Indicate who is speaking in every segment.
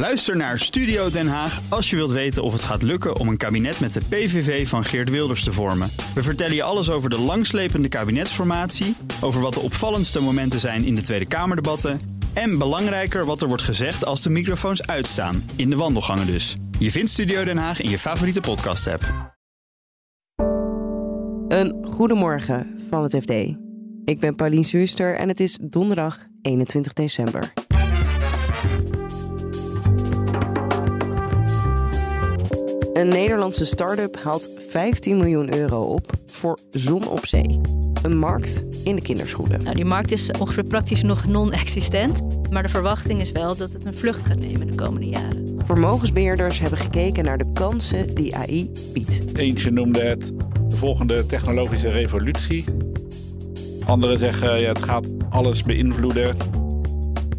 Speaker 1: Luister naar Studio Den Haag als je wilt weten of het gaat lukken om een kabinet met de PVV van Geert Wilders te vormen. We vertellen je alles over de langslepende kabinetsformatie, over wat de opvallendste momenten zijn in de Tweede Kamerdebatten en belangrijker wat er wordt gezegd als de microfoons uitstaan, in de wandelgangen dus. Je vindt Studio Den Haag in je favoriete podcast-app.
Speaker 2: Een goedemorgen van het FD. Ik ben Paulien Zuster en het is donderdag 21 december. Een Nederlandse start-up haalt 15 miljoen euro op voor zon op zee. Een markt in de kinderschoenen.
Speaker 3: Nou, die markt is ongeveer praktisch nog non-existent. Maar de verwachting is wel dat het een vlucht gaat nemen de komende jaren.
Speaker 2: Vermogensbeheerders hebben gekeken naar de kansen die AI biedt.
Speaker 4: Eentje noemde het de volgende technologische revolutie. Anderen zeggen ja, het gaat alles beïnvloeden.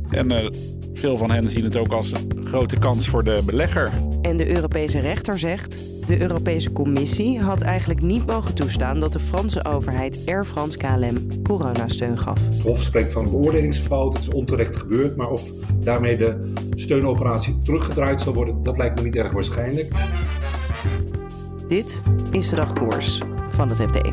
Speaker 4: En uh, veel van hen zien het ook als een grote kans voor de belegger.
Speaker 2: En de Europese rechter zegt... de Europese Commissie had eigenlijk niet mogen toestaan... dat de Franse overheid Air France KLM coronasteun gaf.
Speaker 5: Het Hof spreekt van een beoordelingsfout, het is onterecht gebeurd... maar of daarmee de steunoperatie teruggedraaid zal worden... dat lijkt me niet erg waarschijnlijk.
Speaker 2: Dit is de dagkoers van het FD.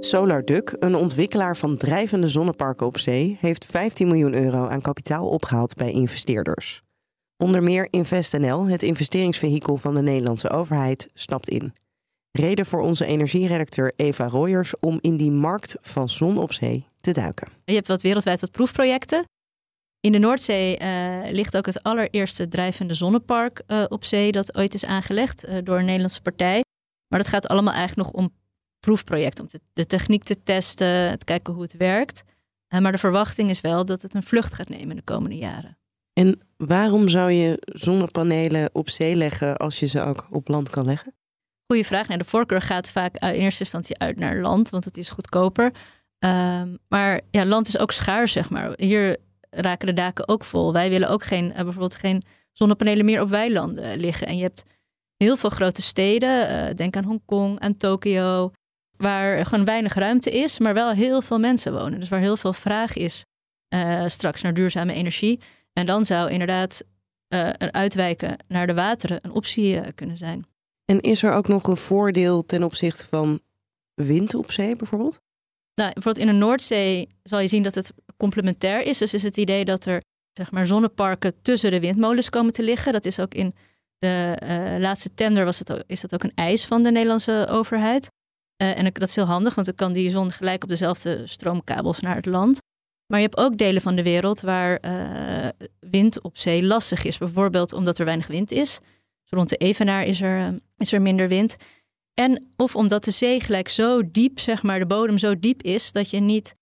Speaker 2: SolarDuck, een ontwikkelaar van drijvende zonneparken op zee, heeft 15 miljoen euro aan kapitaal opgehaald bij investeerders. Onder meer InvestNL, het investeringsvehikel van de Nederlandse overheid, stapt in. Reden voor onze energieredacteur Eva Royers om in die markt van zon op zee te duiken.
Speaker 3: Je hebt wat wereldwijd wat proefprojecten. In de Noordzee uh, ligt ook het allereerste drijvende zonnepark uh, op zee dat ooit is aangelegd uh, door een Nederlandse partij. Maar dat gaat allemaal eigenlijk nog om proefproject om de techniek te testen, te kijken hoe het werkt. Maar de verwachting is wel dat het een vlucht gaat nemen de komende jaren.
Speaker 2: En waarom zou je zonnepanelen op zee leggen als je ze ook op land kan leggen?
Speaker 3: Goeie vraag. Nou, de voorkeur gaat vaak in eerste instantie uit naar land, want het is goedkoper. Uh, maar ja, land is ook schaars, zeg maar. Hier raken de daken ook vol. Wij willen ook geen, uh, bijvoorbeeld geen zonnepanelen meer op weilanden liggen. En je hebt heel veel grote steden, denk aan Hongkong, aan Tokio, waar gewoon weinig ruimte is, maar wel heel veel mensen wonen. Dus waar heel veel vraag is straks naar duurzame energie. En dan zou inderdaad uh, een uitwijken naar de wateren een optie uh, kunnen zijn.
Speaker 2: En is er ook nog een voordeel ten opzichte van wind op zee bijvoorbeeld?
Speaker 3: Nou, bijvoorbeeld in de Noordzee zal je zien dat het complementair is. Dus is het idee dat er zeg maar, zonneparken tussen de windmolens komen te liggen. Dat is ook in de laatste tender was het ook, is dat ook een eis van de Nederlandse overheid. Uh, en dat is heel handig, want dan kan die zon gelijk op dezelfde stroomkabels naar het land. Maar je hebt ook delen van de wereld waar uh, wind op zee lastig is. Bijvoorbeeld omdat er weinig wind is. Dus rond de Evenaar is er, uh, is er minder wind. En of omdat de zee gelijk zo diep, zeg maar, de bodem zo diep is, dat je niet,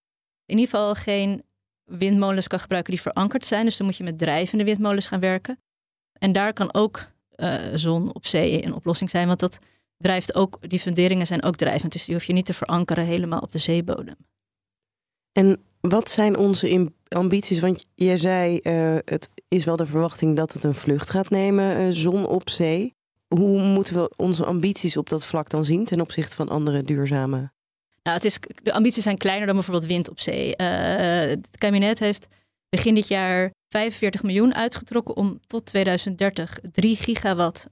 Speaker 3: in ieder geval geen windmolens kan gebruiken die verankerd zijn. Dus dan moet je met drijvende windmolens gaan werken. En daar kan ook zon op zee een oplossing zijn, want dat drijft ook, die funderingen zijn ook drijvend. Dus die hoef je niet te verankeren helemaal op de zeebodem.
Speaker 2: En wat zijn onze ambities? Want jij zei, uh, het is wel de verwachting dat het een vlucht gaat nemen, uh, zon op zee. Hoe moeten we onze ambities op dat vlak dan zien ten opzichte van andere duurzame?
Speaker 3: Nou, het is, de ambities zijn kleiner dan bijvoorbeeld wind op zee. Uh, het kabinet heeft begin dit jaar 45 miljoen uitgetrokken om tot 2030 3 gigawatt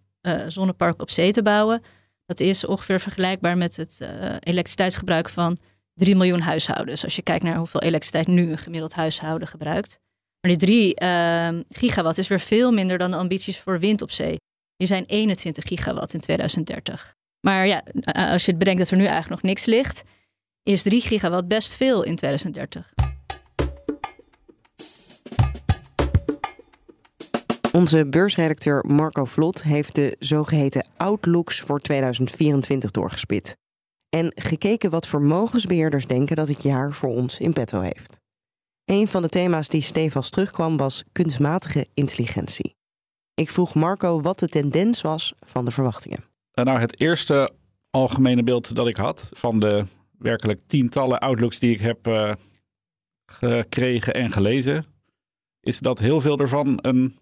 Speaker 3: zonnepark op zee te bouwen. Dat is ongeveer vergelijkbaar met het elektriciteitsgebruik van 3 miljoen huishoudens. Als je kijkt naar hoeveel elektriciteit nu een gemiddeld huishouden gebruikt. Maar die 3 uh, gigawatt is weer veel minder dan de ambities voor wind op zee. Die zijn 21 gigawatt in 2030. Maar ja, als je bedenkt dat er nu eigenlijk nog niks ligt, is 3 gigawatt best veel in 2030.
Speaker 2: Onze beursredacteur Marco Vlot heeft de zogeheten outlooks voor 2024 doorgespit. En gekeken wat vermogensbeheerders denken dat het jaar voor ons in petto heeft. Een van de thema's die stevast terugkwam was kunstmatige intelligentie. Ik vroeg Marco wat de tendens was van de verwachtingen.
Speaker 4: Nou, het eerste algemene beeld dat ik had van de werkelijk tientallen outlooks die ik heb uh, gekregen en gelezen, is dat heel veel ervan een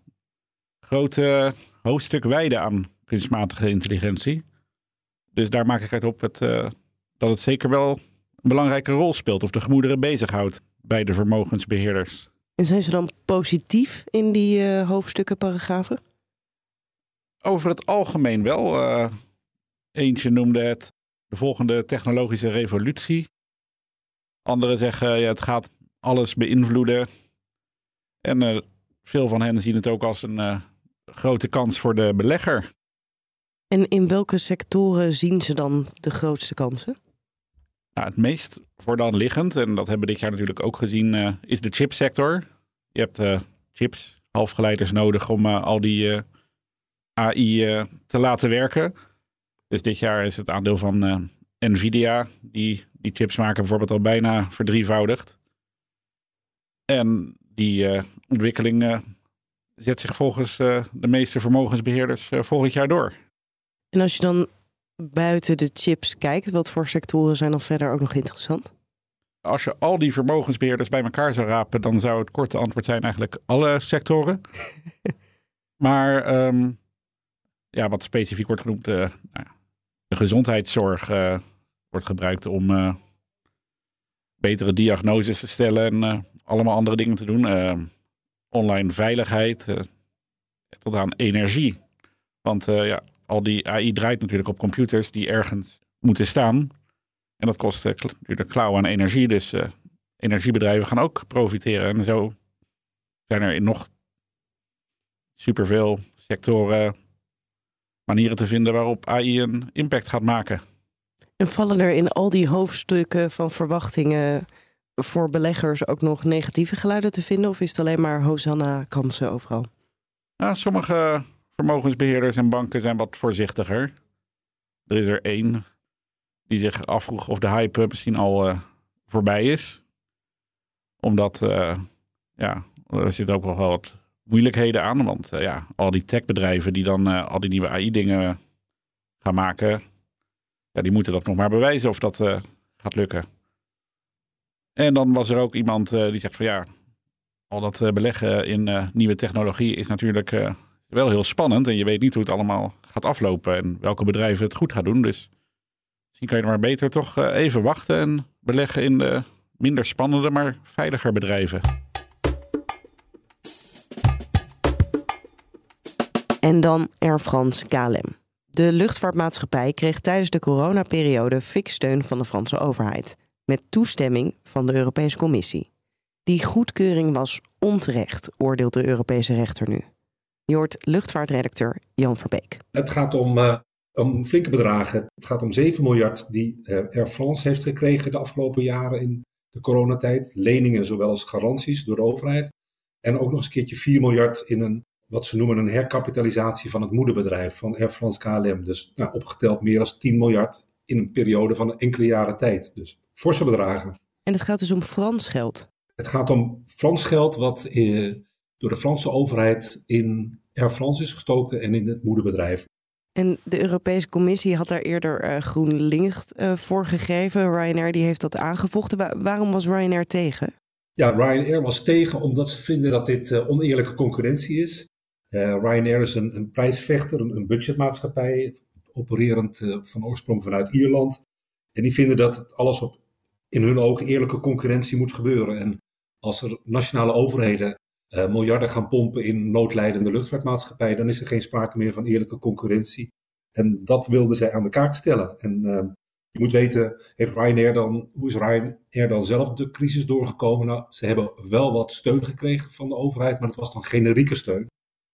Speaker 4: groot hoofdstuk wijden aan kunstmatige intelligentie. Dus daar maak ik uit op het, uh, dat het zeker wel een belangrijke rol speelt of de gemoederen bezighoudt bij de vermogensbeheerders.
Speaker 2: En zijn ze dan positief in die uh, hoofdstukken, paragrafen?
Speaker 4: Over het algemeen wel. Uh, eentje noemde het de volgende technologische revolutie. Anderen zeggen ja, het gaat alles beïnvloeden. En uh, veel van hen zien het ook als een grote kans voor de belegger.
Speaker 2: En in welke sectoren zien ze dan de grootste kansen?
Speaker 4: Nou, het meest voor dan liggend, en dat hebben we dit jaar natuurlijk ook gezien, uh, is de chipsector. Je hebt uh, chips, halfgeleiders nodig om uh, al die AI te laten werken. Dus dit jaar is het aandeel van Nvidia, die die chips maken, bijvoorbeeld al bijna verdrievoudigd. En die ontwikkeling zet zich volgens de meeste vermogensbeheerders volgend jaar door.
Speaker 2: En als je dan buiten de chips kijkt, wat voor sectoren zijn dan verder ook nog interessant?
Speaker 4: Als je al die vermogensbeheerders bij elkaar zou rapen, dan zou het korte antwoord zijn eigenlijk alle sectoren. maar um, ja, wat specifiek wordt genoemd, uh, de gezondheidszorg uh, wordt gebruikt om uh, betere diagnoses te stellen en allemaal andere dingen te doen. Ehm, online veiligheid tot aan energie. Want ja, al die AI draait natuurlijk op computers die ergens moeten staan. En dat kost uh, natuurlijk klauw aan energie. Dus uh, energiebedrijven gaan ook profiteren. En zo zijn er nog superveel sectoren manieren te vinden waarop AI een impact gaat maken.
Speaker 2: En vallen er in al die hoofdstukken van verwachtingen voor beleggers ook nog negatieve geluiden te vinden? Of is het alleen maar Hosanna kansen overal?
Speaker 4: Nou, sommige vermogensbeheerders en banken zijn wat voorzichtiger. Er is er één die zich afvroeg of de hype misschien al uh, voorbij is. Omdat, uh, ja, er zitten ook wel wat moeilijkheden aan. Want uh, ja, al die techbedrijven die dan al die nieuwe AI-dingen gaan maken, ja, die moeten dat nog maar bewijzen of dat gaat lukken. En dan was er ook iemand die zegt van ja, al dat beleggen in nieuwe technologie is natuurlijk wel heel spannend. En je weet niet hoe het allemaal gaat aflopen en welke bedrijven het goed gaan doen. Dus misschien kan je maar beter toch eh, even wachten en beleggen in de minder spannende, maar veiliger bedrijven.
Speaker 2: En dan Air France KLM. De luchtvaartmaatschappij kreeg tijdens de coronaperiode steun van de Franse overheid. Met toestemming van de Europese Commissie. Die goedkeuring was onterecht, oordeelt de Europese rechter nu. Je hoort luchtvaartredacteur Jan Verbeek.
Speaker 5: Het gaat om, uh, om flinke bedragen. Het gaat om 7 miljard die uh, Air France heeft gekregen de afgelopen jaren in de coronatijd. Leningen zowel als garanties door de overheid. En ook nog eens een keertje 4 miljard in een, wat ze noemen een herkapitalisatie van het moederbedrijf van Air France KLM. Dus nou, opgeteld meer dan 10 miljard in een periode van enkele jaren tijd. Dus forse bedragen.
Speaker 2: En het gaat dus om Frans geld?
Speaker 5: Het gaat om Frans geld wat... Uh, door de Franse overheid in Air France is gestoken en in het moederbedrijf.
Speaker 2: En de Europese Commissie had daar eerder uh, groen licht uh, voor gegeven. Ryanair die heeft dat aangevochten. waarom was Ryanair tegen?
Speaker 5: Ja, Ryanair was tegen omdat ze vinden dat dit uh, oneerlijke concurrentie is. Ryanair is een, een prijsvechter, een, een, budgetmaatschappij, opererend van oorsprong vanuit Ierland. En die vinden dat alles op in hun ogen eerlijke concurrentie moet gebeuren. En als er nationale overheden uh, miljarden gaan pompen in noodlijdende luchtvaartmaatschappijen, dan is er geen sprake meer van eerlijke concurrentie. En dat wilden zij aan de kaak stellen. En uh, je moet weten, heeft Ryanair dan, hoe is Ryanair dan zelf de crisis doorgekomen? Nou, ze hebben wel wat steun gekregen van de overheid, maar het was dan generieke steun.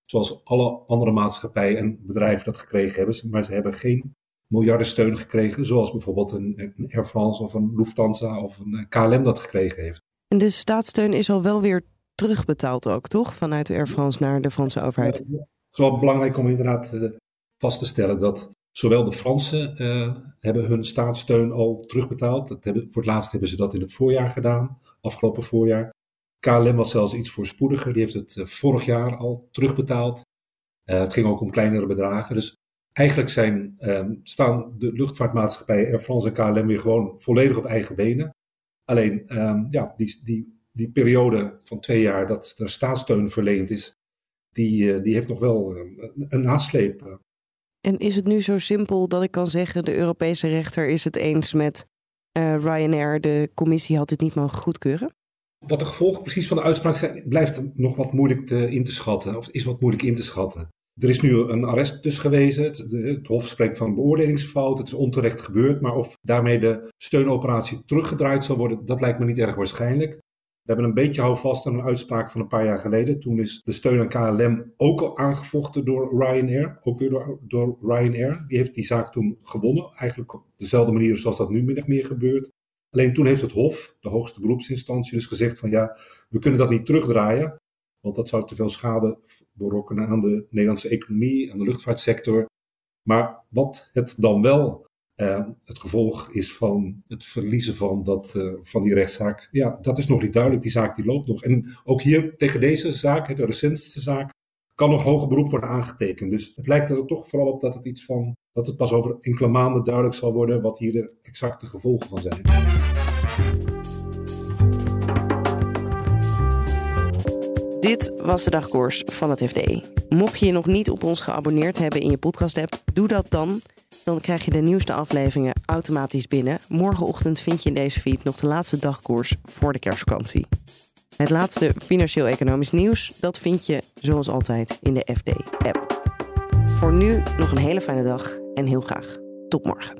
Speaker 5: Zoals alle andere maatschappijen en bedrijven dat gekregen hebben. Maar ze hebben geen miljarden steun gekregen, zoals bijvoorbeeld een, een Air France of een Lufthansa of een KLM dat gekregen heeft.
Speaker 2: En de staatssteun is al wel weer terugbetaald ook, toch? Vanuit Air France naar de Franse overheid.
Speaker 5: het is wel belangrijk om inderdaad uh, vast te stellen dat zowel de Fransen uh, hebben hun staatssteun al terugbetaald. Dat hebben, voor het laatst hebben ze dat in het voorjaar gedaan, afgelopen voorjaar. KLM was zelfs iets voorspoediger, die heeft het uh, vorig jaar al terugbetaald. het ging ook om kleinere bedragen. Dus eigenlijk zijn, ehm, staan de luchtvaartmaatschappijen Air France en KLM weer gewoon volledig op eigen benen. Alleen, um, ja, die, die die periode van twee jaar dat er staatssteun verleend is, die, eh, die heeft nog wel eh, een nasleep.
Speaker 2: En is het nu zo simpel dat ik kan zeggen, de Europese rechter is het eens met uh, Ryanair, de commissie had het niet mogen goedkeuren?
Speaker 5: Wat de gevolgen precies van de uitspraak zijn, blijft nog wat moeilijk te, in te schatten. Of is wat moeilijk in te schatten. Er is nu een arrest dus gewezen. Het, het, Hof spreekt van een beoordelingsfout. Het is onterecht gebeurd. Maar of daarmee de steunoperatie teruggedraaid zal worden, dat lijkt me niet erg waarschijnlijk. We hebben een beetje houvast aan een uitspraak van een paar jaar geleden. Toen is de steun aan KLM ook al aangevochten door Ryanair. Ook weer door, door Ryanair. Die heeft die zaak toen gewonnen. Eigenlijk op dezelfde manier zoals dat nu min of meer gebeurt. Alleen toen heeft het Hof, de hoogste beroepsinstantie, dus gezegd van ja, we kunnen dat niet terugdraaien. Want dat zou te veel schade berokkenen aan de Nederlandse economie, aan de luchtvaartsector. Maar wat het dan wel uh, het gevolg is van het verliezen van, dat, uh, van die rechtszaak, ja, dat is nog niet duidelijk. Die zaak die loopt nog. En ook hier tegen deze zaak, de recentste zaak, kan nog hoger beroep worden aangetekend. Dus het lijkt er toch vooral op dat het iets van, dat het pas over enkele maanden duidelijk zal worden wat hier de exacte gevolgen van zijn.
Speaker 2: Dit was de dagkoers van het FD. Mocht je je nog niet op ons geabonneerd hebben in je podcast-app, doe dat dan. Dan krijg je de nieuwste afleveringen automatisch binnen. Morgenochtend vind je in deze feed nog de laatste dagkoers voor de kerstvakantie. Het laatste financieel-economisch nieuws, dat vind je zoals altijd in de FD-app. Voor nu nog een hele fijne dag en heel graag tot morgen.